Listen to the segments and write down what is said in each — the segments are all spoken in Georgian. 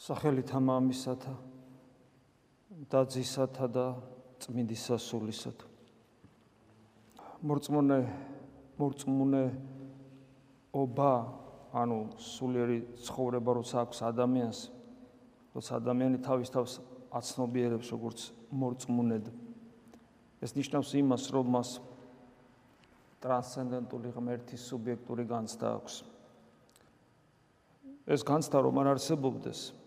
სახელით ამამისათა და ძისათა და წმინდისა სულისათა მორწმუნე მორწმუნე ობა ანუ სულიერი ცხოვრება როცა აქვს ადამიანს როცა ადამიანი თავის თავს აცნობიერებს როგორც მორწმუნედ. ეს ნიშნავს იმას რომ მას ტრანსცენდენტული ღმერთის სუბიექტური განცდა აქვს. ეს განცდა რომ არ არსებობდეს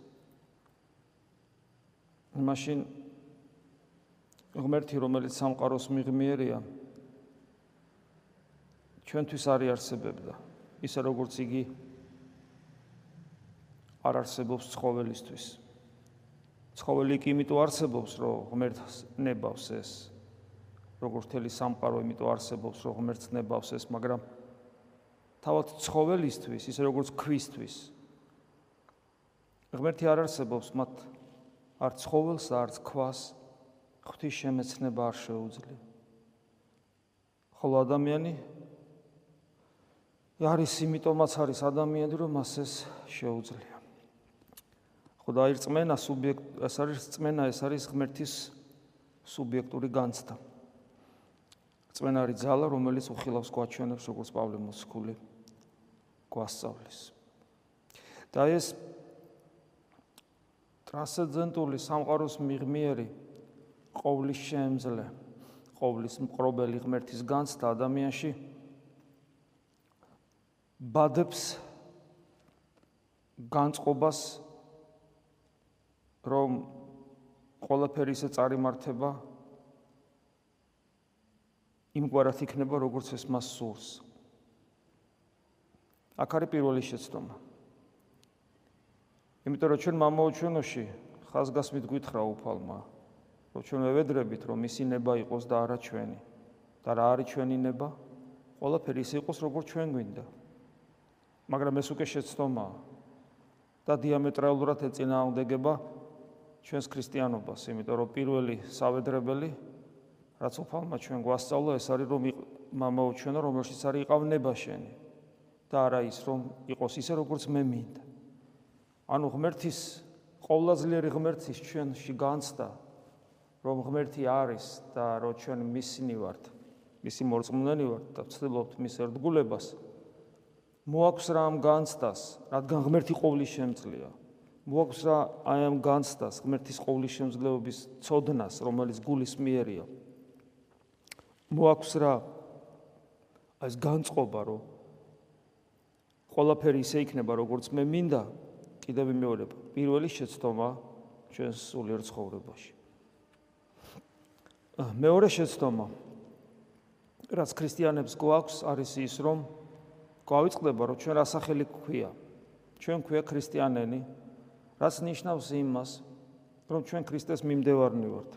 მაშინ ღმერთი რომელიც სამყაროს მიღმიერია ჩვენთვის არი არსებებდა ისე როგორც იგი არ არსებობს ცხოველისთვის. ცხოველი კი იმიტომ არსებობს რომ ღმერთს ნებავს ეს როგორც თელი სამყარო იმიტომ არსებობს რომ ღმერთს ნებავს ეს მაგრამ თავად ცხოველისთვის ისე როგორც ქვისთვის ღმერთი არ არსებობს მათ არ ცხოველს არც ქვას ღვთის შემეცნება არ შეუძლია. ხოლო ადამიანი არის იმიტომაც არის ადამიანი, რომ მას ეს შეუძლია. ხოდა აი რწმენა სუბიექტ ეს არის რწმენა, ეს არის ღმერთის სუბიექტური განცდა. რწმენა არის ძალა, რომელიც უხილავს გვაჩვენებს, როგორც პავლე მოსკული გვასწავლის. და ეს ტრანსცენდენტული სამყაროს მიღმიერი ყოვლის შემძლე ყოვლის მყრობელი ღმერთის განცდა ადამიანში ბადებს განწყობას რომ ყველაფერი ისე წარიმართება იმგვარად იქნება როგორც ეს მას სურს. აქ არის პირველი შეცდომა იმიტომ რომ ჩვენ მამაოჩვენოში ხაზგასმით გითხრა უფალმა რომ ჩვენ ვევედრებით რომ მისი ნება იყოს და არა ჩვენი. და რა არის ჩვენი ნება? ყველაფერი ის იყოს როგორც ჩვენ გვინდა. მაგრამ ეს უკვე შეცდომა და დიამეტრალურად ეწინააღმდეგება ჩვენს ქრისტიანობას იმიტომ რომ პირველი სავედრებელი რაც უფალმა ჩვენ გვასწავლა ეს არის რომ მამაოჩვენო რომელშიც არის იყავ ნება შენი და არა ის რომ იყოს ისე როგორც მე მინდა ანუ ღმერთის ყოვლადწლიერი ღმერთის ჩვენში განცდა რომ ღმერთი არის და რომ ჩვენ მისინი ვართ მისი მორწმუნენი ვართ და ვცდილობთ მის ერთგულებას მოაქვს რა ამ განცდას რადგან ღმერთი ყოვლის შემძლეა მოაქვს რა აი ამ განცდას ღმერთის ყოვლის შემძლეობის წოდნას რომელიც გულის მიერია. მოაქვს რა ეს განწყობა რომ ყველაფერი ისე იქნება როგორც მე მინდა კიდევ მეორე პირველი შეცდომა ჩვენს სულიერ ცხოვრებაში მეორე შეცდომა. რაც ქრისტიანებს გვაქვს არის ის რომ გვავიწყდება რომ ჩვენ რასახელი გვქვია ჩვენ გვქვია ქრისტიანენი რაც ნიშნავს იმას რომ ჩვენ ქრისტეს მიმდევარნი ვართ.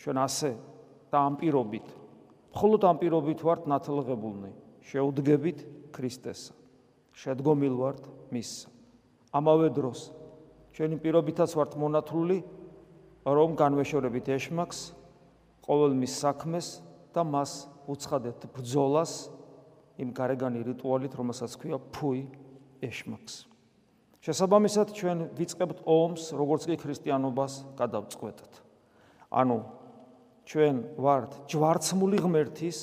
ჩვენ ასე და ამ პირობით მხოლოდ ამ პირობით ვართ ნათლღებულნი შეუდგებით ქრისტესა. შედგომილ ვართ მისსა ამავე დროს ჩვენი პირობითაც ვართ მონათლული რომ განვეშორებით ეშმაკს ყოველ მის საქმეს და მას უცხადებთ ბრძოლას იმ გარეგანი რიტუალით რომელსაც ქვია ფუი ეშმაკს. შესაბამისად ჩვენ ვიწყებთ ომს როგორც კი ქრისტიანობას გადავწყვეტთ. ანუ ჩვენ ვართ ჯვარცმული ღმერთის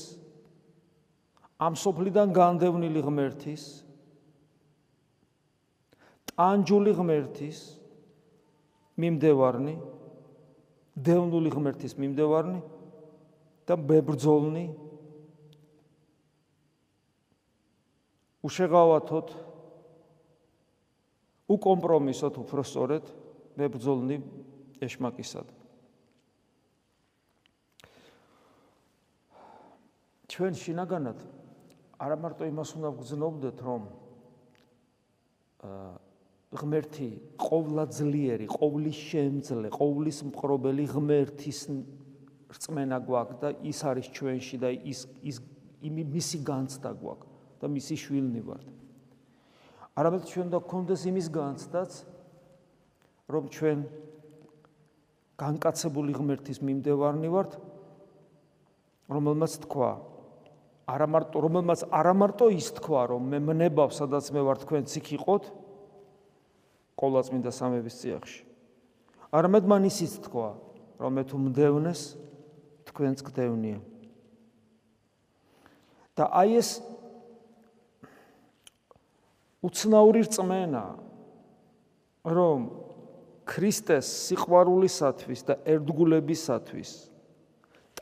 ამ სოფლიდან განდევნილი ღმერთის ანჯული ღმერთის მიმდევარნი დევნული ღმერთის მიმდევარნი და ბებრძოლნი უშეღავათოთ უკომპრომისოთ უფრო სწორედ ბებრძოლნი ეშმაკისად. ჩვენ შინაგანად არა მარტო იმას უნდა გძნობდეთ რომ ღმერთი ყოვლადძლიერი, ყოვლის შემძლე, ყოვლის მყრობელი ღმერთის რწმენა გვაქვს და ის არის ჩვენში და ის ის მისი განცდა გვაქვს და მისი შვილნი ვართ. არამედ ჩვენ და გქონდეს იმის განცდაც რომ ჩვენ განკაცებული ღმერთის მიმდევარნი ვართ რომელმაც თქვა არა მარტო რომელმაც არა მარტო ის თქვა რომ მე მნებავ სადაც მე ვარ თქვენ ციხ იყოთ ყოვლადწმინდა სამების წიაღში. არამედ მან ისიც თქვა, რომ მე თუ მდევნეს თქვენც გდევნია. და აი ეს უცნაური რწმენა რომ ქრისტეს სიყვარულისათვის და ერთგულებისათვის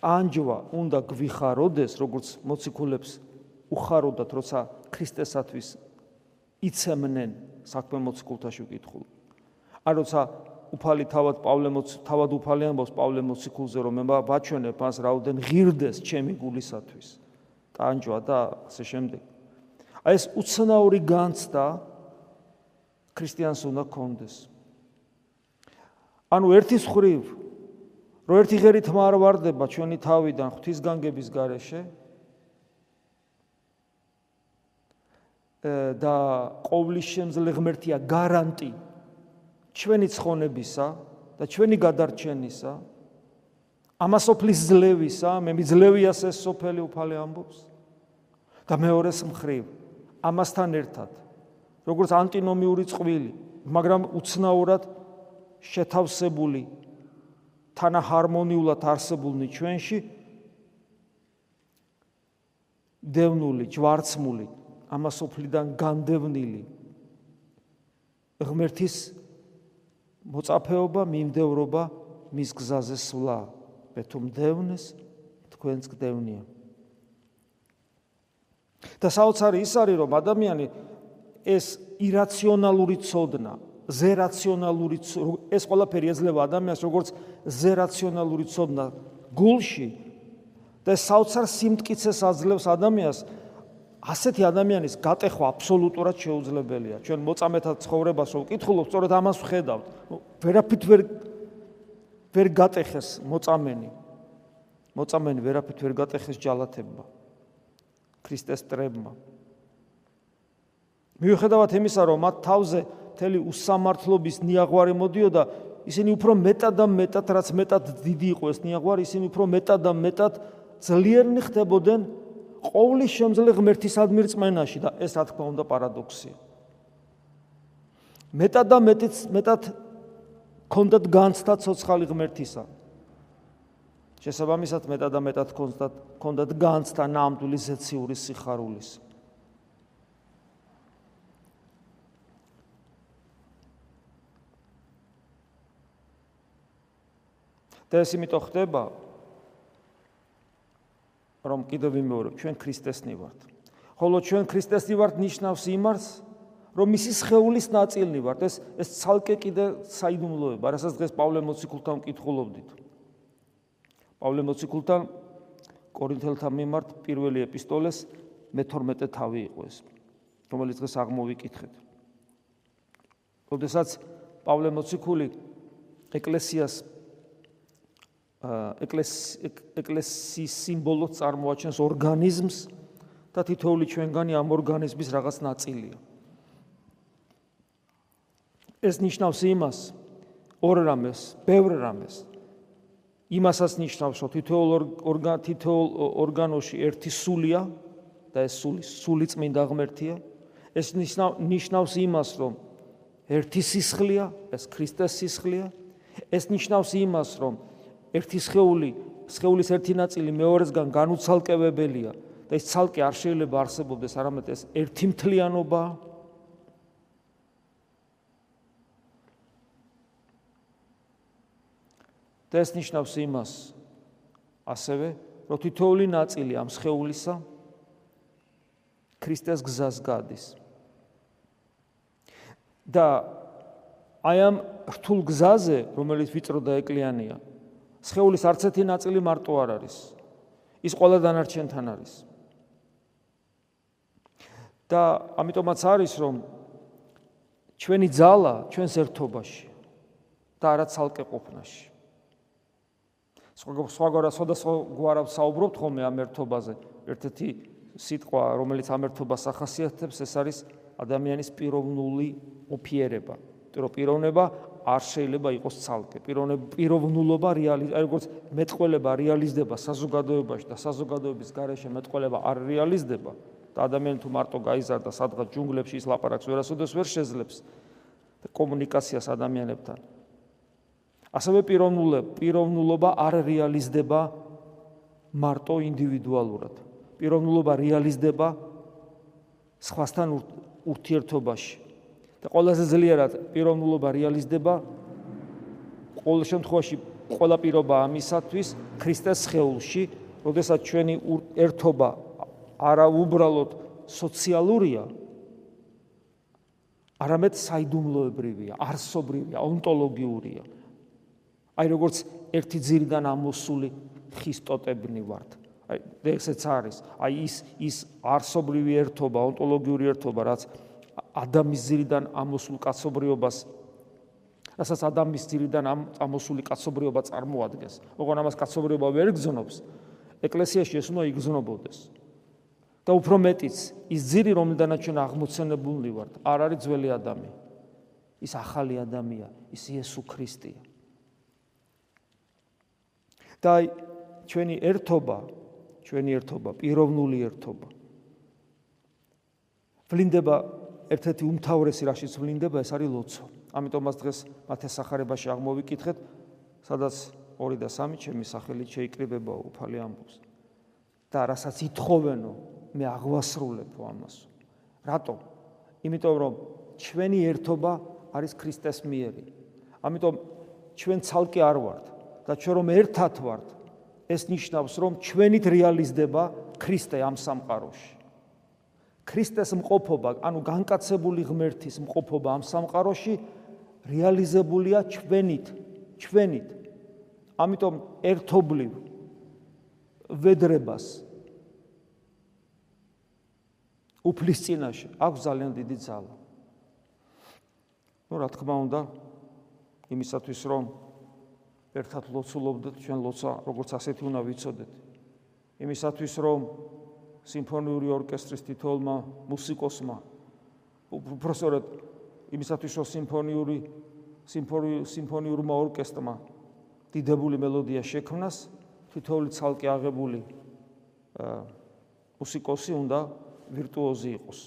ტანჯვა უნდა გვიხაროდეს როგორც მოციქულებს უხაროდათ როცა ქრისტესათვის იცემნენ საქმე მოციქულთაში ვკითხულ. ან როცა უფალი თავად პავლე მოც თავად უფალი ამბობს პავლე მოციქულზე რომ მე ბაჩვენებ მას რაუდენ ღირდეს ჩემი გულისათვის. ტანჯვა და ასე შემდეგ. აი ეს უცნაური განცდა ქრისტიანს უნდა კონდეს. ანუ ერთის ხრივ რო ერთი ღერით მარ ვარდება ჩვენი თავიდან ღვთისგანგების გარეშე და ყოვლის შემძლე ღმერთია გარანტი. ჩვენი ცხონებისა და ჩვენი გადარჩენისა ამასოფლის ძლევისა მე მიძლევიას ეს სოფელი უფალი ამბობს. და მეორეს მხრივ ამასთან ერთად როგორც ანტინომიური წყვილი მაგრამ უცნაურად შეთავსებული თანაჰარმონიულად არსებულნი ჩვენში დევნული ჯვარცმული ამასოფლიდან განდევნილი ღმერთის მოწაფეობა, მიმდევრობა მის გზაზე სვლა. მე თუ მდევნეს, თქვენც გდევნია. და საოცარი ის არის, რომ ადამიანი ეს ირაციონალური ცოდნა, ზერაციონალური ეს ყველაფერი ეძლევა ადამიანს როგორც ზერაციონალური ცოდნა გულში და საოცარ სიმტკიცეს აძლევს ადამიანს ასეთი ადამიანის გატეხვა აბსოლუტურად შეუძლებელია. ჩვენ მოწამეთა ცხოვრებას რო ვკითხულობ, სწორედ ამას ვხედავთ. ვერაფრით ვერ ვერ გატეხეს მოწამენი. მოწამენი ვერაფრით ვერ გატეხეს ჯალათებმა. ქრისტეს ტრებმა. მიუხედავად იმისა, რომ მათ თავზე მთელი უსამართლობის ნიაღვარი მოდიოდა, ისინი უფრო მეტად და მეტად, რაც მეტად დიდი იყო ეს ნიაღვარი, ისინი უფრო მეტად და მეტად ძლიერნი ხდებოდნენ ყოვლის შემძლე ღმერთისადმი რწმენაში და ეს რა თქმა უნდა პარადოქსია. მეტად და მეტიც მეტად კონდათ განცდა ცოცხალი ღმერთისა. შესაბამისად მეტად და მეტად კონდათ კონდათ განცდა ნამდვილი ზეციური სიხარულის. და ეს იმიტომ ხდება, რომ კიდევ ვიმეორებ, ჩვენ ქრისტესნი ვართ. ხოლო ჩვენ ქრისტესნი ვართ ნიშნავს იმას, რომ მისი სხეულის ნაწილნი ვართ. ეს ეს ცალკე კიდე საიდუმლოება, რასაც დღეს პავლე მოციქულთან ვკითხულობდით. პავლე მოციქულთან კორინთელთა მიმართ პირველი ეპისტოლეს მე-12 თავი იყო ეს, რომელიც დღეს აღმოვიკითხეთ. ოდესაც პავლე მოციქული ეკლესიას ეკლესიის სიმბოლოს წარმოაჩენს ორგანიზმს და თითოეული ჩვენგანი ამ ორგანიზმის რაღაც ნაწილია. ეს ნიშნავს იმას, ორ რამეს, ბევრ რამეს. იმასაც ნიშნავს, რომ თითოეულ ორგან თითოეულ ორგანოში ერთი სულია და ეს სული სული წმინდა ღმერთია. ეს ნიშნავს იმას, რომ ერთი სისხლია, ეს ქრისტეს სისხლია. ეს ნიშნავს იმას, რომ ერთი სხეული, სხეულის ერთი ნაწილი მეორესგან განუცალკევებელია და ეს ცალკე არ შეიძლება არსებობდეს, არამედ ეს ერთი მთლიანობა. და ეს ნიშნავს იმას ასევე, რომ თითოეული ნაწილი ამ სხეულისა ქრისტეს გზას გადის. და აი ამ რთულ გზაზე, რომელიც ვიწრო და ეკლიანია, სხეულის არც ერთი ნაწილი მარტო არ არის. ის ყველა დანარჩენთან არის. და ამიტომაც არის რომ ჩვენი ძალა ჩვენს ერთობაში და არა ცალკე ყოფნაში. სხვაგვარად სხვადასხვა გვარად საუბრობთ ხოლმე ამ ერთობაზე. ერთ-ერთი სიტყვა, რომელიც ამ ერთობას ახასიათებს, ეს არის ადამიანის პიროვნული ოფიერება. პირო პიროვნება არ შეიძლება იყოს ცალკე. პიროვნულობა რეალი, როგორც მეტყველება რეალიზდება საზოგადოებაში და საზოგადოების გარეშე მეტყველება არ რეალიზდება და ადამიანი თუ მარტო გაიზარდა სადღაც ჯუნგლებში ის ლაპარაკს ვერასოდეს ვერ შეძლებს. კომუნიკაციას ადამიანებთან. ასევე პიროვნულობა, პიროვნულობა არ რეალიზდება მარტო ინდივიდუალურად. პიროვნულობა რეალიზდება სხვასთან ურთიერთობაში. და ყველაზე ძლიერად პიროვნულობა რეალიზდება ყოველ შემთხვევაში ყველა პირობა ამისათვის ქრისტეს ხეულში, როდესაც ჩვენი ერთობა არა უბრალოდ სოციალურია, არამედ საიდუმლოებრივია, არსობრივია, ონტოლოგიურია. აი როგორც ერთი ძირიდან ამოსული ხისტოტებნი ვართ. აი ესეც არის. აი ის ის არსობრივი ერთობა, ონტოლოგიური ერთობა, რაც ადამის ძირიდან ამოსულ კაცობრიობას რასაც ადამის ძირიდან ამოსული კაცობრიობა წარმოადგენს. ოღონ ამას კაცობრიობა ვერ გზნობს. ეკლესიაში ეს უნდა იგზნობოდეს. და უფრო მეტიც, ის ძირი, რომელდანაც ჩვენ აღმოცენებულნი ვართ, არ არის ძველი ადამი. ის ახალი ადამია, ის იესო ქრისტეა. და ჩვენი ერთობა, ჩვენი ერთობა, პიროვნული ერთობა. ვლინდება ერთ-ერთი უმთავრესი რაშიც ვლინდება, ეს არის ლოცვა. ამიტომაც დღეს მათეს სახარებაში აღმოვიკითხეთ, სადაც 2 და 3 ჩემი სახელით შეიკრიბება უფალი ამბობს. და რასაც ითხოვენო, მე აღვასრულებო ამას. რატო? იმიტომ რომ ჩვენი ერთობა არის ქრისტეს მიერი. ამიტომ ჩვენ ცალკე არ ვართ და ჩვენ რომ ერთად ვართ, ეს ნიშნავს რომ ჩვენით რეალიზდება ქრისტე ამ სამყაროში. ქრისტეს მყოფობა, ანუ განკაცებული ღმერთის მყოფობა ამ სამყაროში რეალიზებულია ჩვენით, ჩვენით. ამიტომ ერთობლივ ვედრებას უფლის წინაშე აქვს ძალიან დიდი ძალა. ну, რა თქმა უნდა, იმისათვის რომ ერთად ლოცულობდეთ, ჩვენ ლოცა როგორც ასეთი უნდა ვიცოდეთ. იმისათვის რომ სიმფონიური ორკესტრის თითოეულმა მუსიკოსმა უბრალოდ იმისათვის რომ სიმფონიური სიმფონიური სიმფონიურმა ორკესტრმა დიდებული მელოდია შექმნას, თითოეული ცალკე აღებული მუსიკოსი უნდა ვირტუოზი იყოს.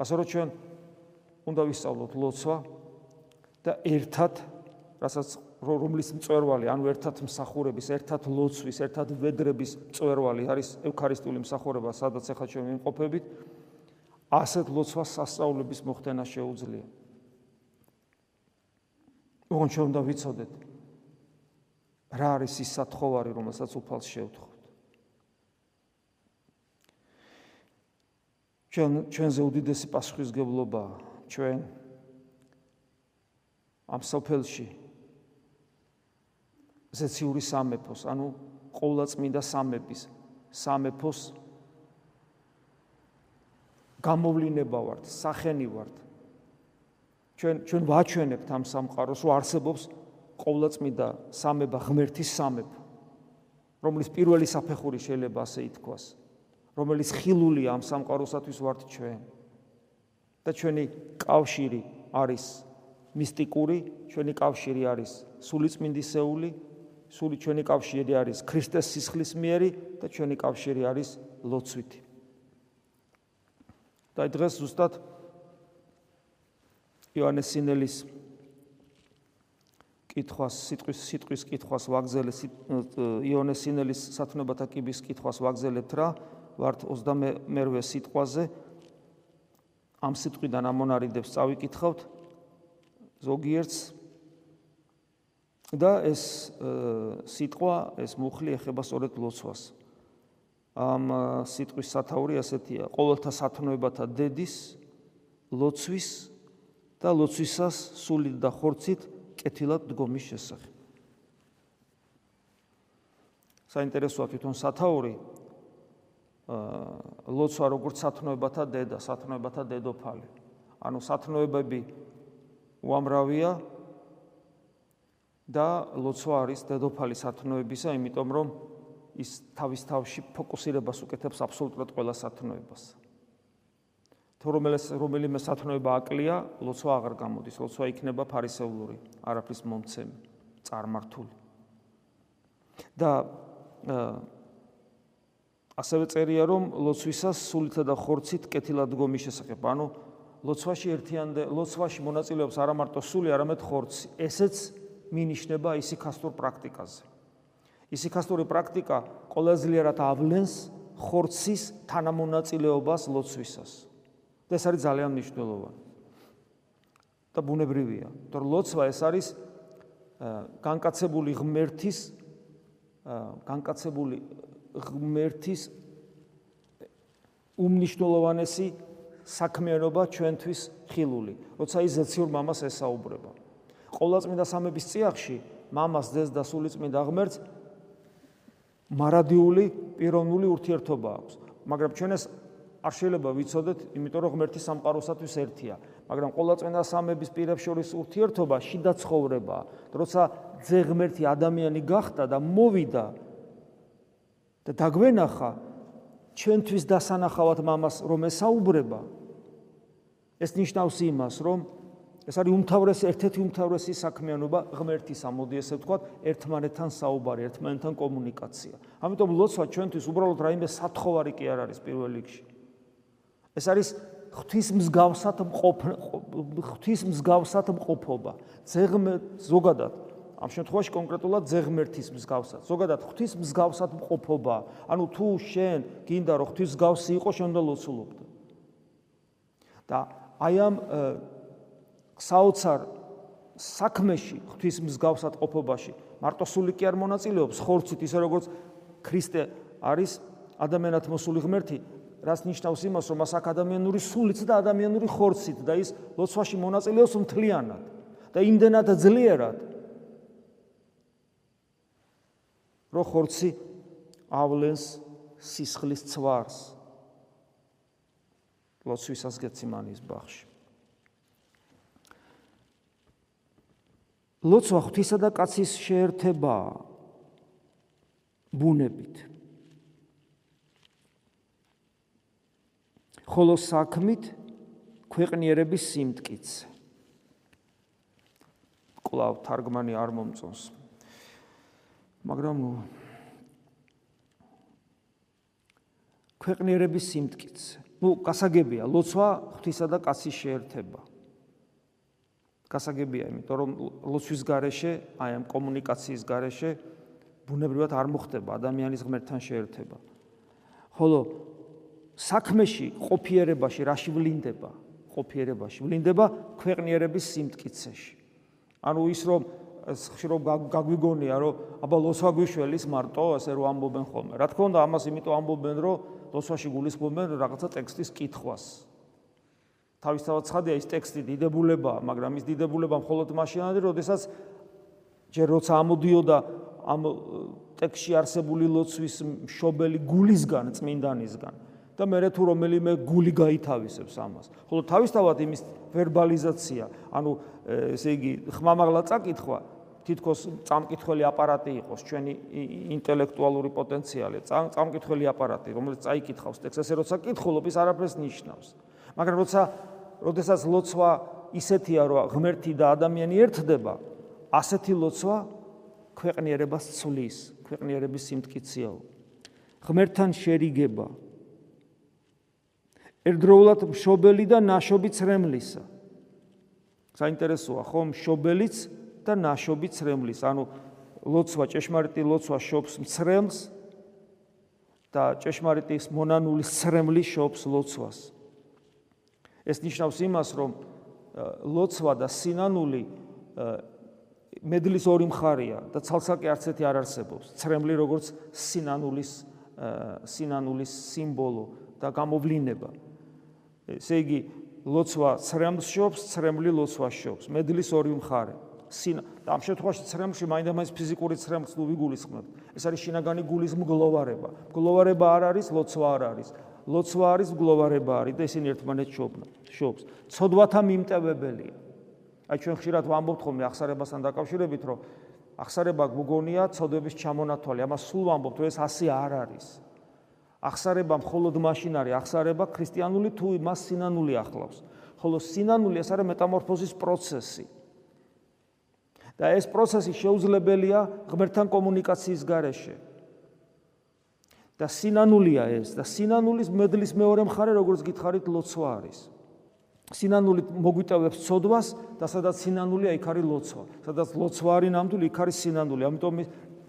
ასე რომ ჩვენ უნდა ვისწავლოთ ლოცვა და ერთად, რასაც რომლის მწვერვალი, ანუ ერთად მსახურების, ერთად ლოცვის, ერთად ვედრების მწვერვალი არის ევქარისტიული მსახურება, სადაც ახლა ჩვენ ვიმყოფებით, ასეთ ლოცვას სასწაულების მოხდენა შეუძლია. ოღონ ჩვენ უნდა ვიცოდეთ რა არის ის სათხოვარი, რომელსაც უფალს შევთხოვ. ჩვენ ჩვენზე უდიდესი პასუხისგებლობა ჩვენ ამ სოფელში ზეციური სამეფოს, ანუ ყოვლადწმინდა სამების სამეფოს გამოვლინება ვართ, სახენი ვართ. ჩვენ ჩვენ ვაჩვენებთ ამ სამყაროს, რომ არსებობს ყოვლადწმინდა სამება ღმერთის სამეფო, რომლის პირველი საფეხური შეიძლება ასე ითქვას. რომელიც ხილულია ამ სამყაროსათვის ვართ ჩვენ. და ჩვენი კავშირი არის მისტიკური, ჩვენი კავშირი არის სულიწმინდისეული, სული ჩვენი კავშირი არის ქრისტეს სისხლის მიერი და ჩვენი კავშირი არის ლოცვითი. და დღეს ზუსტად იოანეს სინელის კითხვას, სიტყვის სიტყვის კითხვას ვაგზელე იოანეს სინელის სათნოებათა კიბის კითხვას ვაგზელებთ რა ვართ 22-ვე სიტყვაზე ამ სიტყვიდან ამონარიდებს წავიკითხავთ ზოგიერთს და ეს სიტყვა ეს მუხლი ეხება სწორედ ლოცვას. ამ სიტყვის სათაური ასეთია. ყოველთა სათნოებათა დედის ლოცვის და ლოცვისას სულით და ხორცით კეთილად დგომის შესახებ. საინტერესოა თვითონ სათაური ლოცვა როგორც სათნოებათა დედა, სათნოებათა დედოფალი. ანუ სათნოებები უამრავია და ლოცვა არის დედოფალი სათნოებისა, იმიტომ რომ ის თავის თავში ფოკუსირებას უკეთებს აბსოლუტურად ყველა სათნოებას. თუ რომელს რომელიმე სათნოება აკლია, ლოცვა აღარ გამოდის, ლოცვა იქნება ფარისეულური, არაფრის მომცემი, წარმართული. და ასევე წერია რომ ლოცვისას სულითა და ხორცით კეთილად დგომის შესახებ ანუ ლოცვაში ერთიანდე ლოცვაში მონაწილეობს არა მარტო სული, არამედ ხორცი. ესეც მინიშნება ისიქასტურ პრაქტიკაზე. ისიქასტური პრაქტიკა ყველაზე ლიერად ავლენს ხორცის თანამონაწილეობას ლოცვისას. და ეს არის ძალიან მნიშვნელოვანი. და ბუნებრივია, თორე ლოცვა ეს არის განკაცებული ღმერთის განკაცებული ღმერთის უმნიშვნელოვანესი საქმიანობა ჩვენთვის ხილული. როცა ის ზეციურ მამას ესაუბრება. ყოვლადწმინდა სამების წიაღში მამას ძეს და სულიწმინდა ღმერთს მარადიული პიროვნული ურთიერთობა აქვს. მაგრამ ჩვენ ეს არ შეიძლება ვიცოდეთ, იმიტომ რომ ღმერთი სამყაროსათვის ერთია. მაგრამ ყოვლადწმინდა სამების პირებს შორის ურთიერთობა შიდა ცხოვრება, როცა ძე ღმერთი ადამიანი გახდა და მოვიდა და დაგვენახა ჩვენთვის დასანახავად მამას რომ ესაუბრება ეს ნიშნავს იმას რომ ეს არის უმთავრესი ერთ-ერთი უმთავრესი საქმიანობა ღმერთის ამოდი ესე ვთქვათ ერთმანეთთან საუბარი ერთმანეთთან კომუნიკაცია. ამიტომ ლოცვა ჩვენთვის უბრალოდ რაიმე სათხოვარი კი არ არის პირველ რიგში. ეს არის ღვთის მსგავსად მყოფ ღვთის მსგავსად მყოფობა. ზეგმე ზოგადად ამ შემთხვევაში კონკრეტულად ზეგმერთის მსგავსად. ზოგადად ღვთის მსგავსად მყოფობა. ანუ თუ შენ გინდა რომ ღვთის მსგავსი იყოს შენ უნდა ლოცულობდე და აი ამ საოცარ საქმეში ღვთის მსგავსად ყოფობაში მარტო სული კი არ მონაწილეობს ხორცით ისე როგორც ქრისტე არის ადამიანად მოსული ღმერთი რაც ნიშნავს იმას რომ მას აქ ადამიანური სულით და ადამიანური ხორცით და ის ლოცვაში მონაწილეობს მთლიანად და იმდენად ძლიერად რომ ხორცი ავლენს სისხლის ცვარს ლოცვისას გეციმანის ბაღში. ლოცვა ღვთისა და კაცის შეერთება ბუნებით. ხოლო საქმით ქვეყნიერების სიმტკიცე. კლავ თარგმანი არ მომწონს. მაგრამ ქვეყნიერების სიმტკიცე. ну გასაგებია ლოცვა ღვთისა და კაცის შეერთება გასაგებია იმიტომ რომ ლოცვის garaშე აი ამ კომუნიკაციის garaშე ბუნებრივად არ მოხდება ადამიანის ღმერთთან შეერთება. ხოლო საქმეში ყოფიერებაში რაში ვლინდება? ყოფიერებაში ვლინდება ქვეყნიერების სიმტკიცეში. ანუ ის რომ ხშირად გაგვიგონია რომ აბა ლოცვა გვიშველის მარტო ასე რომ ამბობენ ხოლმე. რა თქმა უნდა ამას იმიტომ ამბობენ რომ ლოცვაში გულისხმობენ რაღაცა ტექსტის კითხვას. თავისთავად ცხადია ის ტექსტი დიდებულებაა, მაგრამ ის დიდებულება მხოლოდ მაშინაა, როდესაც ჯერ როცა ამოდიოდა ამ ტექსტში არსებული ლოცვის მშობელი გულისგან, წმინდანისგან და მე თუ რომელიმე გული გაითავისებს ამას. ხოლო თავისთავად იმის ვერბალიზაცია, ანუ ესე იგი ხმამაღლა წაკითხვა თითქოს წამკითხველი აპარატი იყოს ჩვენი ინტელექტუალური პოტენციალი, წამკითხველი აპარატი, რომელიც წაიკითხავს ტექსტს, ესე როცა კითხულობ, ის არაფერს ნიშნავს. მაგრამ როცა როდესაც ლოცვა ისეთია, რომ ღმერთი და ადამიანი ერთდება, ასეთი ლოცვა ქვეყნიერებას ცulis, ქვეყნიერების სიმტკიცეა. ღმერთთან შერიგება. ერთდროულად მშობელი და ნაშობი ცრემლისა. საინტერესოა, ხო, მშობელიც და ნაშობი ცრემლის, ანუ ლოცვა, ჭეშმარიტი ლოცვა შობს მცრემლს და ჭეშმარიტის მონანული ცრემლი შობს ლოცვას. ეს ნიშნავს იმას, რომ ლოცვა და სინანული მედლის ორი მხარეა და ცალსაკი არც ერთი არ არსებობს. ცრემლი როგორც სინანულის სინანულის სიმბოლო და გამოვლინება. ესე იგი, ლოცვა ცრემლს შობს, ცრემლი ლოცვას შობს. მედლის ორი მხარე. სინა და ამ შემთხვევაში ცრემლში მაინდა-მაინც ფიზიკური ცრემლს ნუ ვიგულისხმებთ. ეს არის შინაგანი გულის მგლოვარება. მგლოვარება არ არის, ლოცვა არ არის. ლოცვა არის, მგლოვარება არის და ისინი ერთმანეთს შობნა, შობს. ცოდვათა მიმტევებელია. აი ჩვენ ხშირად ვამბობთ ხოლმე ახსარებასთან დაკავშირებით, რომ ახსარება გგონია ცოდვების ჩამონათვალი. ამას სულ ვამბობთ, რომ ეს ასე არ არის. ახსარება მხოლოდ მაშინ არის ახსარება ქრისტიანული თუ მას სინანული ახლავს. ხოლო სინანული ეს არის მეტამორფოზის პროცესი. და ეს პროცესი შეუძლებელია ღმერთთან კომუნიკაციის გარეშე. და სინანულია ეს და სინანულის მედლის მეორე მხარე როგორც გითხარით ლოცვა არის. სინანული მოგვიტევებს ცოდვას და სადაც სინანულია იქ არის ლოცვა. სადაც ლოცვა არის ნამდვილი, იქ არის სინანული. ამიტომ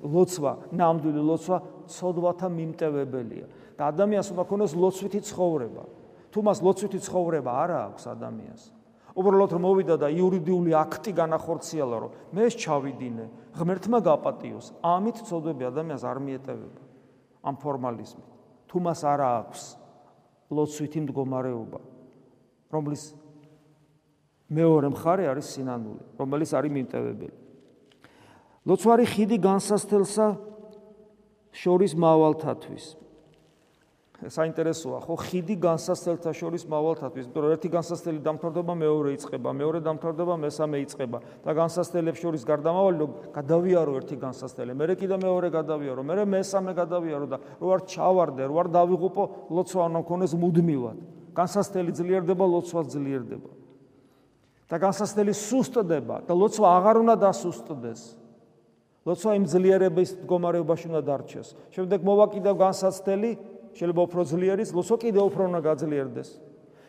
ლოცვა, ნამდვილი ლოცვა ცოდვათა მიმტევებელია. და ადამიანს უნდა ქონოს ლოცვითი ცხოვრება. თუ მას ლოცვითი ცხოვრება არ აქვს ადამიანს, უბრალოდ რომ მოვიდა და იურიდიული აქტი განახორციელა, რომ მე ჩავიდინე, ღმერთმა გაპატიოს, ამით ცოდვები ადამიანს არ მიეტევება. ამ ფორმალიზმით. თუ მას არ აქვს ლოცვითი მდგომარეობა, რომლის მეორე მხარე არის სინანული, რომელიც არის მიმტევებელი. ლოცვარი ხიდი განსასწელსა შორის მავალთათვის. საინტერესოა, ხო, ხიდი განსასწელთა შორის მავალთათვის, იმიტომ რომ ერთი განსასწელი დამთავრდება, მეორე იწყება, მეორე დამთავრდება, მესამე იწყება და განსასწელებს შორის გარდამავალი რომ გადავიარო ერთი განსასწელი, მერე კიდე მეორე გადავიარო, მერე მესამე გადავიარო და რო არ ჩავარდე, რო არ დავიღუპო, ლოცვა უნდა მქონდეს მუდმივად. განსასწელი ძლიერდება, ლოცვა ძლიერდება. და განსასწელი სუსტდება და ლოცვა აღარ უნდა დასუსტდეს. ლოცვა იმ ძლიერების მდგომარეობაში უნდა დარჩეს. შემდეგ მოვაკიდებ განსასწელი, შეიძლება უფრო ძლიერის, ლოცვა კიდევ უფრო უნდა გაძლიერდეს.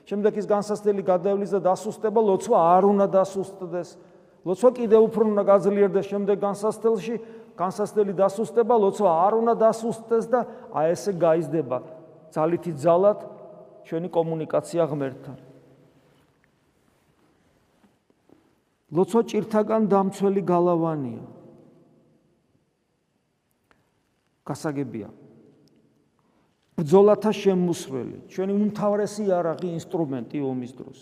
შემდეგ ის განსასწელი გადავლის და დასუსტება, ლოცვა არ უნდა დასუსტდეს. ლოცვა კიდევ უფრო უნდა გაძლიერდეს შემდეგ განსასწელში, განსასწელი დასუსტება, ლოცვა არ უნდა დასუსტდეს და აი ესე გაიზრდება ძალითი ძალად ჩვენი კომუნიკაცია ღმერთთან. ლოცვა ჭირთაგან დამცველი გალავანია. გასაგებია. ბძოლათა შემოსვლელი, ჩვენი უმთავრესი არაღი ინსტრუმენტი ომის დროს,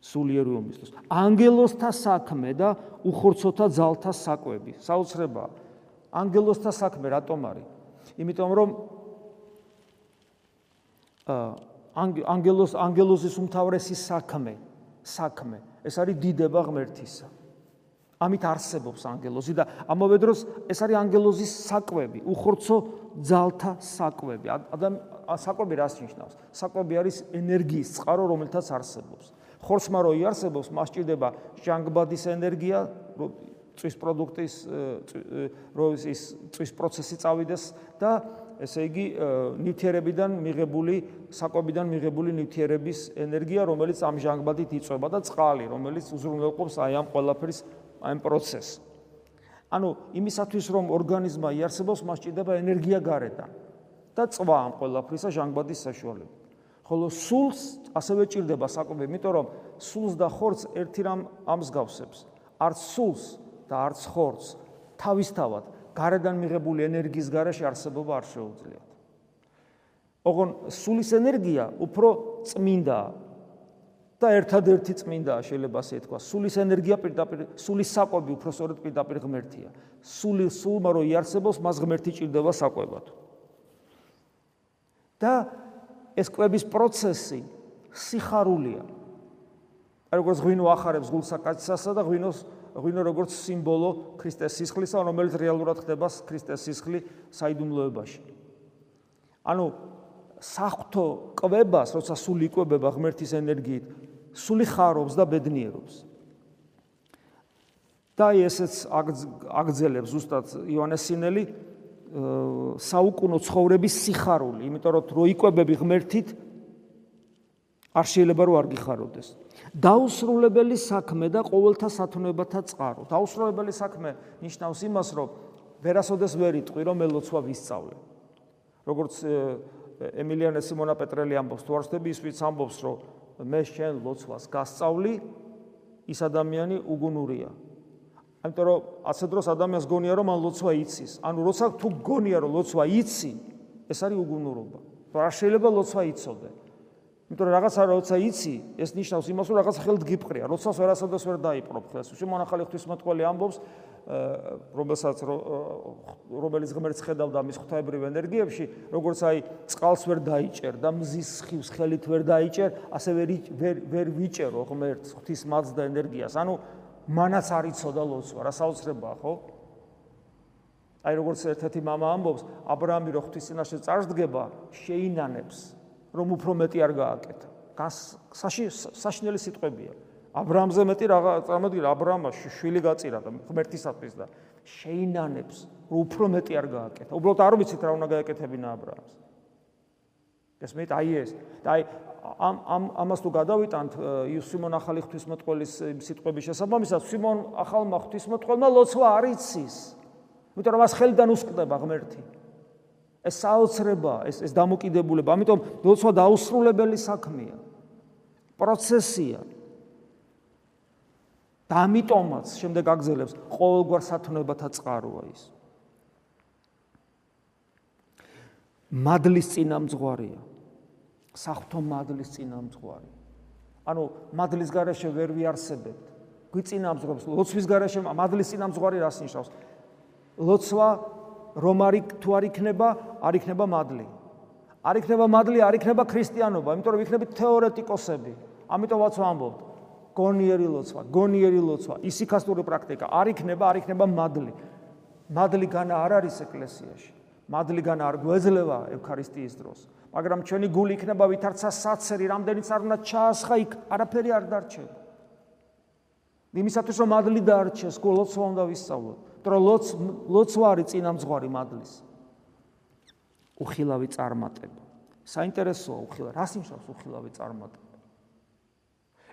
სულიერი ომის დროს. ანგელოსთა საქმე და უხორცოთა ძალთა საკვები. საოცრება. ანგელოსთა საქმე რატომ არის? იმიტომ რომ აა ანგელოს ანგელოზის უმთავრესი საქმე საქმე ეს არის დიდება ღმერთისა ამით არსებობს ანგელოზი და ამავე დროს ეს არის ანგელოზის საკვები, უხორცო ძალთა საკვები. ადამ საკვები რას ნიშნავს? საკვები არის ენერგიის წყარო, რომელთაც არსებობს. ხორცმა რო იარსებობს, მას ჭირდება ჟანგბადის ენერგია, წვის პროდუქტის რო ის წვის პროცესი წავიდეს და ესე იგი ნივთიერებიდან მიღებული საკვებიდან მიღებული ნივთიერების ენერგია, რომელიც ამ ჟანგბადით იწובה და წყალი, რომელიც უზრუნველყოფს აი ამ ყველაფრის ამ პროცესს. ანუ იმისათვის რომ ორგანიზმა იარსებოს, მას ჭირდება ენერგია გარედან და წვა ამ ყველაფრისა ჟანგბადის საშუალებით. ხოლო სულს ასევე ჭირდება საკვები, იმიტომ რომ სულს და ხორცს ერთი რამ ამსგავსებს. არც სულს და არც ხორცს თავისთავად გარედან მიღებული ენერგიის garaში არსებობა არ შეუძლიათ. ოღონ სულის ენერგია უფრო წმინდაა და ერთადერთი წმინდაა შეიძლება ასე თქვა. სულის ენერგია პირდაპირ სულის საკვები უფრო სწორედ პირდაპირ ღმერთია. სული სულმა რო იარსებოს, მას ღმერთი ჭირდება საკვებად. და ეს კვების პროცესი სიხარულია. აი როგორც ღვინო ახარებს გულსაკაცსასა და ღვინოს ღვინო როგორც სიმბოლო ქრისტეს სისხლისა, რომელიც რეალურად ხდება ქრისტეს სისხლი საიდუმლოებაში. ანუ საფრთხო კვებას, როცა სული იკვებება ღმერთის ენერგიით, სული ხარობს და ბედნიერობს. და ესეც აგძელებს ზუსტად იოანეს სინელი საუკუნო ცხოვრების სიხარული, იმიტომ რომ რო იკვებები ღმერთით არ შეიძლება რომ არ გიხაროდეს. დაუსრულებელი საქმე და ყოველთა სათნოებათა წყარო. დაუსრულებელი საქმე ნიშნავს იმას, რომ ვერასოდეს ვერ იტყვი, რომ ელოცვა ვისწავლე. როგორც ემილიანე სიმონა პეტრელი ამბობს, თუ არ ვსდები ის ვიც ამბობს, რომ მე შენ ლოცვას გასწავლი, ის ადამიანი უგუნურია. ამიტომ რომ ასე დროს ადამიანს გონია რომ ან ლოცვა იცის. ანუ როცა თუ გონია რომ ლოცვა იცი, ეს არის უგუნურობა. არ შეიძლება ლოცვა იცოდე. იმიტომ რომ რაღაცა როცა იცი, ეს ნიშნავს იმას, რომ რაღაც ხელთ გიფყრია, როცას ვერასოდეს ვერ დაიპყრობ ხელს. უშენ მონახალი ღვთისმოწყალე ამბობს, რომელსაც რომელიც ღმერთს ხედავდა მის ღვთაებრივ ენერგიებში, როგორც აი წყალს ვერ დაიჭერ და მზის ხივს ხელით ვერ დაიჭერ, ასე ვერ ვერ ვიჭერო ღმერთს ღვთის მადს და ენერგიას. ანუ მანაც არ იცოდა ლოცვა, რა საოცრებაა, ხო? აი როგორც ერთ-ერთი мама ამბობს, აბრაამი რო ღვთის წინაშე წარსდგება, შეინანებს რომ უფრო მეტი არ გააკეთა. გასაში საშნელი სიტყვებია. აბრაამზე მეტი რაღა წარმოიდგინე აბრაამა შვილი გაწირა და ღმერთისათვის და შეინანებს რომ უფრო მეტი არ გააკეთა. უბრალოდ არ ვიცით რა უნდა გააკეთებინა აბრაამს. ეს მეტ აი ეს აი ამ ამ ამას თუ გადავიტანთ სიმონ ახალი ღვთისმოწყლის სიტყვების შესაბამისად სიმონ ახალმა ღვთისმოწყლმა ლოცვა არ იცის იმიტომ რომ მას ხელიდან უსყდება ღმერთი ეს საოცრება ეს ეს დამოკიდებულება ამიტომ ლოცვა დაუსრულებელი საქმეა პროცესია და ამიტომაც შემდეგ აგზელებს ყოველგვარ სათნოებათა წყაროა ის მადლის წინამძღვარია საფრთხო მადლის წინამძღვარი. ანუ მადლის garaშე ვერ ვიარსებებთ. გვიწინამძღვრებს ლოცვის garaშე მადლის წინამძღვარი რას ნიშნავს? ლოცვა რომ არი თუ არ იქნება, არ იქნება მადლი. არ იქნება მადლი, არ იქნება ქრისტიანობა, იმიტომ რომ იქნებით თეორეტიკოსები. ამიტომაც ვამბობთ, გონიერი ლოცვა, გონიერი ლოცვა, ისიქასტური პრაქტიკა, არ იქნება, არ იქნება მადლი. მადლი განა არ არის ეკლესიაში. მადლი განა არ გვეძლევა ევქარისტიის დროს. მაგრამ ჩვენი გული იქნება ვითარცა საცერი, რამდენიც არ უნდა ჩაასხა იქ, არაფერი არ დარჩება. იმისათვის რომ მადლი დარჩეს, გულოცვა უნდა ვისწავლოთ. თორე ლოც ლოცვა არის წინამძღვარი მადლის. უხილავი წარმატება. საინტერესოა უხილა, რას ნიშნავს უხილავი წარმატება?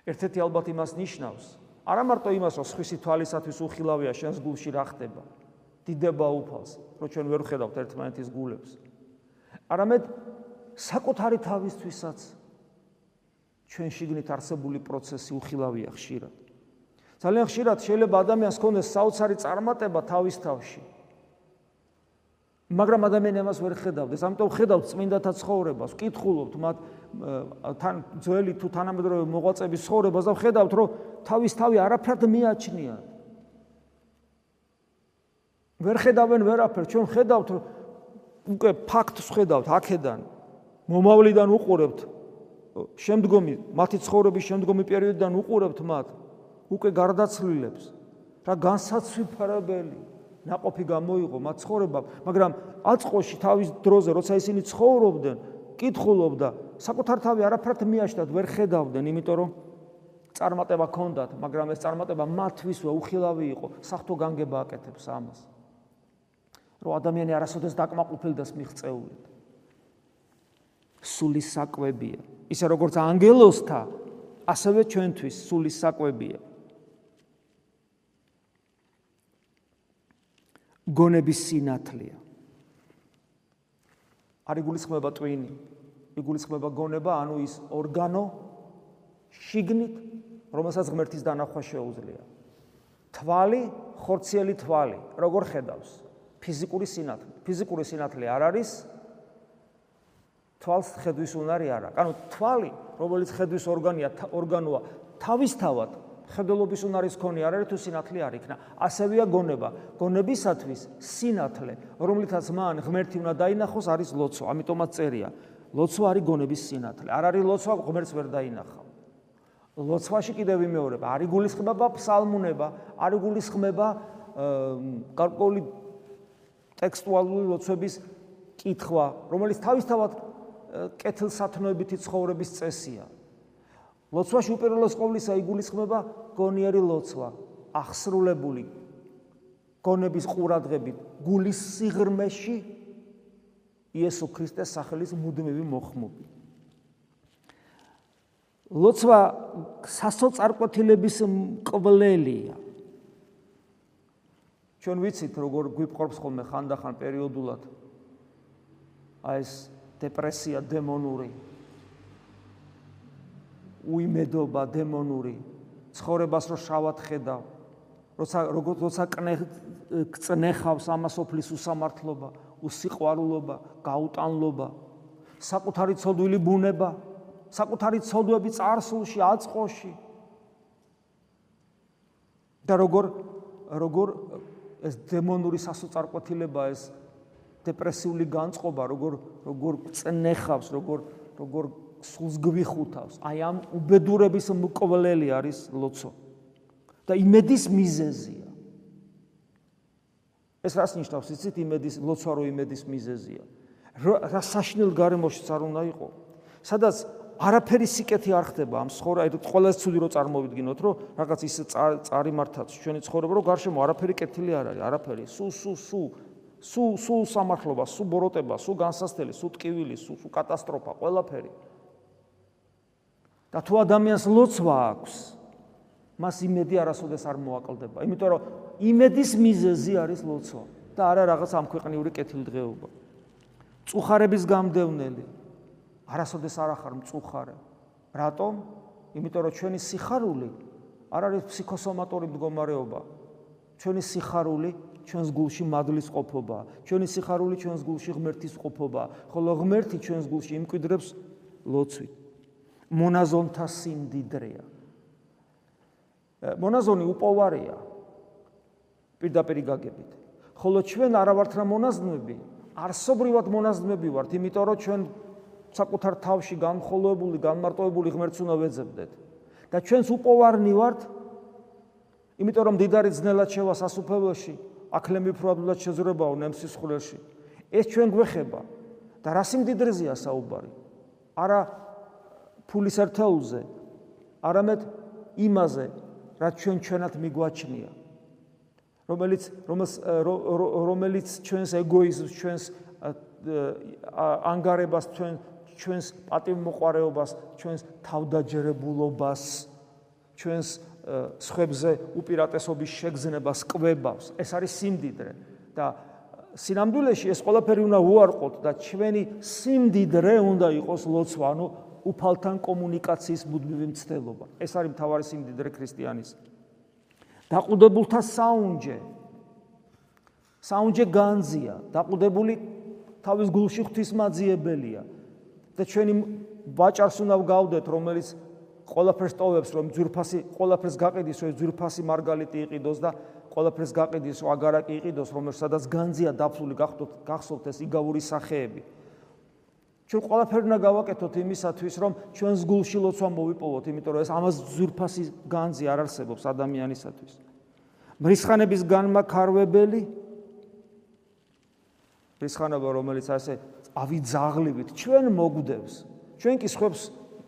ერთ-ერთი ალბათ იმას ნიშნავს, არა მარტო იმას, რომ სხვისი თვალისათვის უხილავია შენს გულში რა ხდება. დიდება უფალს, რომ ჩვენ ვერ ხედავთ ერთმანეთის გულებს. არამედ საკუთარი თავისთვისაც ჩვენ შიგნით არსებული პროცესი უხილავია ხშირად. ძალიან ხშირად შეიძლება ადამიანს კონდეს საოცარი წარმატება თავის თავში. მაგრამ ადამიანი ამას ვერ ხედავდეს, ამიტომ ხედავთ წმინდათა ცხოვრებას, ვკითხულობთ მათ თან ძველი თუ თანამედროვე მოღვაწეების ცხოვრებას და ხედავთ, რომ თავის თავი არაფრად მიაჩნიათ. ვერ ხედავენ ვერაფერს, ჩვენ ხედავთ უკვე ფაქტს ხედავთ აქედან, მომავლიდან უყურებთ შემდგომი მათი ცხოვრების შემდგომი პერიოდიდან უყურებთ მათ უკვე გარდაცვლილებს რა განსაცვიფარებელი ناყოფი გამოიღო მათ ცხოვრებამ, მაგრამ აწყოში თავის დროზე, როცა ისინი ცხოვრობდნენ, კითხულობდა, საკუთარ თავი არაფრად მიაშთათ, ვერ ხედავდნენ, იმიტომ რომ წარმატება ჰქონდათ, მაგრამ ეს წარმატება მათვისვე უხილავი იყო, სახთო განგება აკეთებს ამას. რომ ადამიანი არასოდეს დაკმაყოფილდეს მიღწეულით. სული საკვებია, ისე როგორც ანგელოსთა, ასევე ჩვენთვის სული საკვებია. გონების სინათლეა. არ იგულისხმება ტვინი, იგულისხმება გონება, ანუ ის ორგანო შიგნით, რომელსაც ღმერთის დანახვა შეუძლია. თვალი, ხორციელი თვალი, როგორ ხედავს? ფიზიკური სინათლე. ფიზიკური სინათლე არ არის თვალს ხედვის უნარი არა. ანუ თვალი, რომელიც ხედვის ორგანია, ორგანოა, თავისთავად ხედელობის უნარის ქონი არ არის თუ სინათლე არ იქნა. ასევეა გონება. გონებისათვის სინათლე, რომლითაც მან ღმერთი უნდა დაინახოს, არის ლოცვა. ამიტომაც წერია. ლოცვა არის გონების სინათლე. არ არის ლოცვა ღმერთს ვერ დაინახავ. ლოცვაში კიდევ ვიმეორებ, არის გულისხმება ფსალმუნება, არის გულისხმება გარკვეული ტექსტუალური ლოცვების კითხვა, რომელიც თავისთავად კეთილსათნოებითი ცხოვრების წესია. ლოცვაში უპირველეს ყოვლისა იგულისხმება გონიერი ლოცვა, ახსრულებული გონების ყურადღებით, გულის სიღრმეში იესო ქრისტეს სახელის მუდმივი მოხმობი. ლოცვა სასოწარკვეთილების მკვლელია. ჩვენ ვიცით როგორ გვიფყრობს ხოლმე ხანდახან პერიოდულად აი ეს დეპრესია დემონური უიმედობა დემონური ცხოვრებას რო შავად ხედავ როცა როცა წნეხავს ამასოფლის უსამართლობა, უსიყვარულობა, გაუტანლობა, საკუთარი ცოდვილი ბუნება, საკუთარი ცოდვები царსულში, აწყოში. და როგორ როგორ ეს დემონური სასოწარკვეთილება, ეს დეპრესიული განწყობა, როგორ როგორ წნეხავს, როგორ როგორ სულს გვიხუთავს. აი ამ უბედურების მკვლელი არის ლოცვა. და იმედის მიზეზია. ეს რას ნიშნავს? იცით იმედის ლოცვა რო იმედის მიზეზია. რა საშნელ გარემოში წარ უნდა იყო? სადაც არაფერი სიკეთი არ ხდება ამ ცხოვრა, ეს ყველაზე ცუდი რო წარმოვიდგინოთ, რომ რაღაც ის წარიმართაც ჩვენი ცხოვრება, რომ გარშემო არაფერი კეთილი არ არის, არაფერი. სუ სუ სუ სულ სულ სამართლობა, სულ ბოროტება, სულ განსასწრელი, სულ ტკივილი, სულ სულ კატასტროფა, ყველაფერი. და თუ ადამიანს ლოცვა აქვს, მას იმედი არასოდეს არ მოაკლდება, იმიტომ რომ იმედის მიზეზი არის ლოცვა და არა რაღაც ამქვეყნიური კეთილდღეობა. წუხარების გამდევნელი არასოდეს არ ახარ მწუხარე. რატომ? იმიტომ რომ ჩვენი სიხარული არ არის ფსიქოსომატური მდგომარეობა. ჩვენი სიხარული ჩვენს გულში მადლის ყოფობა, ჩვენი სიხარული ჩვენს გულში ღმერთის ყოფობა, ხოლო ღმერთი ჩვენს გულში იმკვიდრებს ლოცვით. მონაზონთა სიმდიდრეა. მონაზონი უპოვარია პირდაპირ გაგებით. ხოლო ჩვენ არა ვართ რა მონაზნები, არსობრივად მონაზნები ვართ, იმიტომ რომ ჩვენ საკუთარ თავში განხოლოებული, განმარტოებული ღმერთს უნდა ვეძებდეთ. და ჩვენს უპოვარნი ვართ, იმიტომ რომ დიდარი ძნელად შევა სასუფეველში, აქლემი ფრადულად შეზრებაო ნემსის ხულში. ეს ჩვენ გვეხება და რა სიმდიდრეზეა საუბარი? არა ფულის ერთეულზე, არამედ იმაზე, რაც ჩვენ ჩვენად მიგვაჩნია. რომელიც რომელიც ჩვენს ეგოიზმს, ჩვენს ანგარებას, ჩვენ ჩვენს პატივმოყარეობას, ჩვენს თავდაჯერებულობას, ჩვენს სხვებზე უპირატესობის შეგზნებას კვებავს. ეს არის სიმდიდრე და სინამდვილეში ეს ყველაფერი უნდა უარყოთ და ჩვენი სიმდიდრე უნდა იყოს ლოცვა, ანუ უფალთან კომუნიკაციის მუდმივი მცდელობა. ეს არის მთავარი სიმდიდრე ქრისტიანის. დაყუდებულთა საუნჯე. საუნჯე განზია, დაყუდებული თავის გულში ღვთისმაძიებელია. და ჩვენი ვაჭარს უნდა გავდეთ, რომელიც ყველაფერს ტოვებს, რომ ძვირფასი ყველაფერს გაყიდის, რომ ძვირფასი მარგალიტი იყიდოს და ყველაფერს გაყიდის, რომ აგარაკი იყიდოს, რომელსაც განზია დაფლული გახდოთ, გახსოვთ ეს იგავური სახეები. ჩვენ ყველაფერი უნდა გავაკეთოთ იმისათვის, რომ ჩვენს გულში ლოცვა მოვიპოვოთ, იმიტომ რომ ეს ამას ძვირფასი განზი არ არსებობს ადამიანისათვის. მრისხანების განმაქარვებელი მრისხანობა, რომელიც ასე ავიძაღლივით ჩვენ მოგვდევს. ჩვენ კი ხებს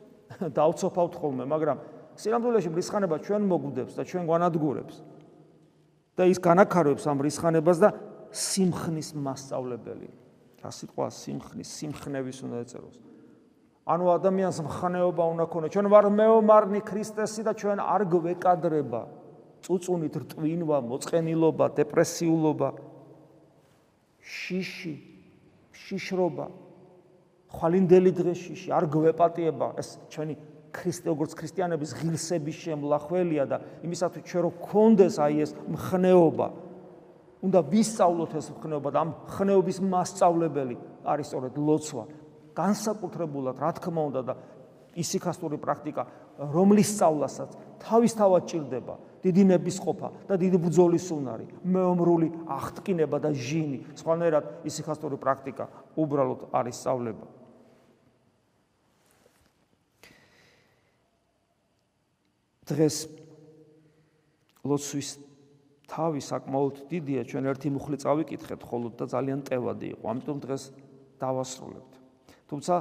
დაუცოფავთ ხოლმე, მაგრამ სინამდვილეში მრისხანება ჩვენ მოგვდევს და ჩვენ განადგურებს. და ის განაქარებს ამ მრისხანებას და სიმხნის მასწავლებელი. რა სიტყვა სიმხნის სიმხნევის უნდა ეწეროს. ანუ ადამიანს მხნეობა უნდა ქონოს ჩვენ ვარ მეომარნი ქრისტესი და ჩვენ არ გვეკადრება წუწუნით რტვინვა მოწყენილობა დეპრესიულობა შიში შიშრობა. ხვალინდელი დღეშიში არ გვეპატიება. ეს ჩვენი ქრისტე როგორც ქრისტიანების ღირსების შემლახველია და იმისათვის ჩვენ რო გქონდეს აი ეს მხნეობა უნდა ვისწავლოთ ეს ხნეობა და ამ ხნეობის მასწავლებელი არის სწორედ ლოცვა. განსაკუთრებულად, რა თქმა უნდა და ისიქასტური პრაქტიკა, რომლის სწავლასაც თავისთავად ჭირდება დიდი ნებისყოფა და დიდი ბრძოლის უნარი, მეომრული აღტკინება და ჟინი. სხვანაირად ისიქასტური პრაქტიკა უბრალოდ არის სწავლება. დღეს ლოცვის თავი საკმაოდ დიდია, ჩვენ ერთი მუხლი წავიკითხეთ ხოლოდ და ძალიან ტევადი იყო. ამიტომ დღეს დავასრულებთ. თუმცა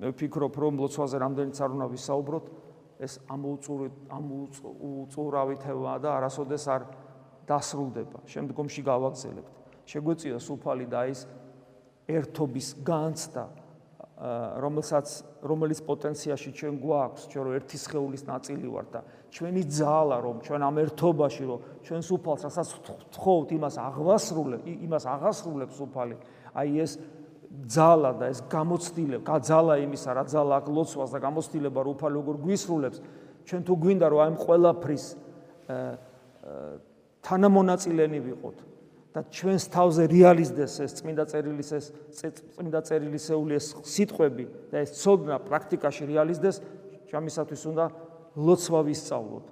მე ვფიქრობ, რომ ლოცვაზე რამდენიც არ უნდა ვისაუბროთ, ეს ამოუწური ამოუწურავი თემა და არასოდეს არ დასრულდება. შემდგომში გავაგზელებთ. შეგვეწია სუფალი და ის ერთობის განცდა რომელსაც რომელიც პოტენციაში ჩვენ გვაქვს, ჩვენ რო ერთი სხეულის ნაწილი ვართ და ჩვენი ძალა რომ ჩვენ ამ ერთობაში რომ ჩვენს უფალს რასაც თხოვთ იმას აღვასრულებ, იმას აღასრულებს უფალი. აი ეს ძალა და ეს გამოცდილება, გაძალა იმისა, რა ძალა აქვს ლოცვას და გამოცდილება რომ უფალი როგორ გვისრულებს, ჩვენ თუ გვინდა რომ აი ამ ყველაფრის თანამონაწილენი ვიყოთ, და ჩვენს თავზე რეალიზდეს ეს წმინდა წერილის ეს წმინდა წერილისეული ეს სიტყვები და ეს ცოდნა პრაქტიკაში რეალიზდეს ჩემისათვის უნდა ლოცვა ვისწავლოთ.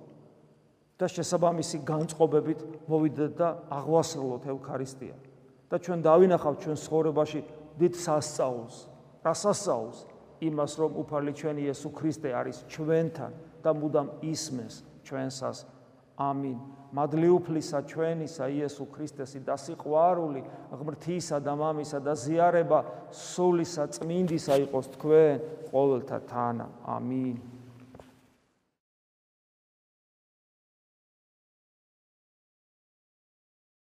და შესაბამისი განწყობებით მოვიდეთ და აღვასრულოთ ევქარისტია. და ჩვენ დავინახავთ ჩვენ ცხოვრებაში დიდ სასწაულს. რა სასწაულს? იმას რომ უფალი ჩვენი იესო ქრისტე არის ჩვენთან და მუდამ ისმენს ჩვენსას ამინ. მადლიუფლისა ჩვენისა იესო ქრისტესი და სიყვარული ღმრთისა და მამისა და ზიარება სულისა წმინდისა იყოს თქვენ ყოველთა თანა. ამინ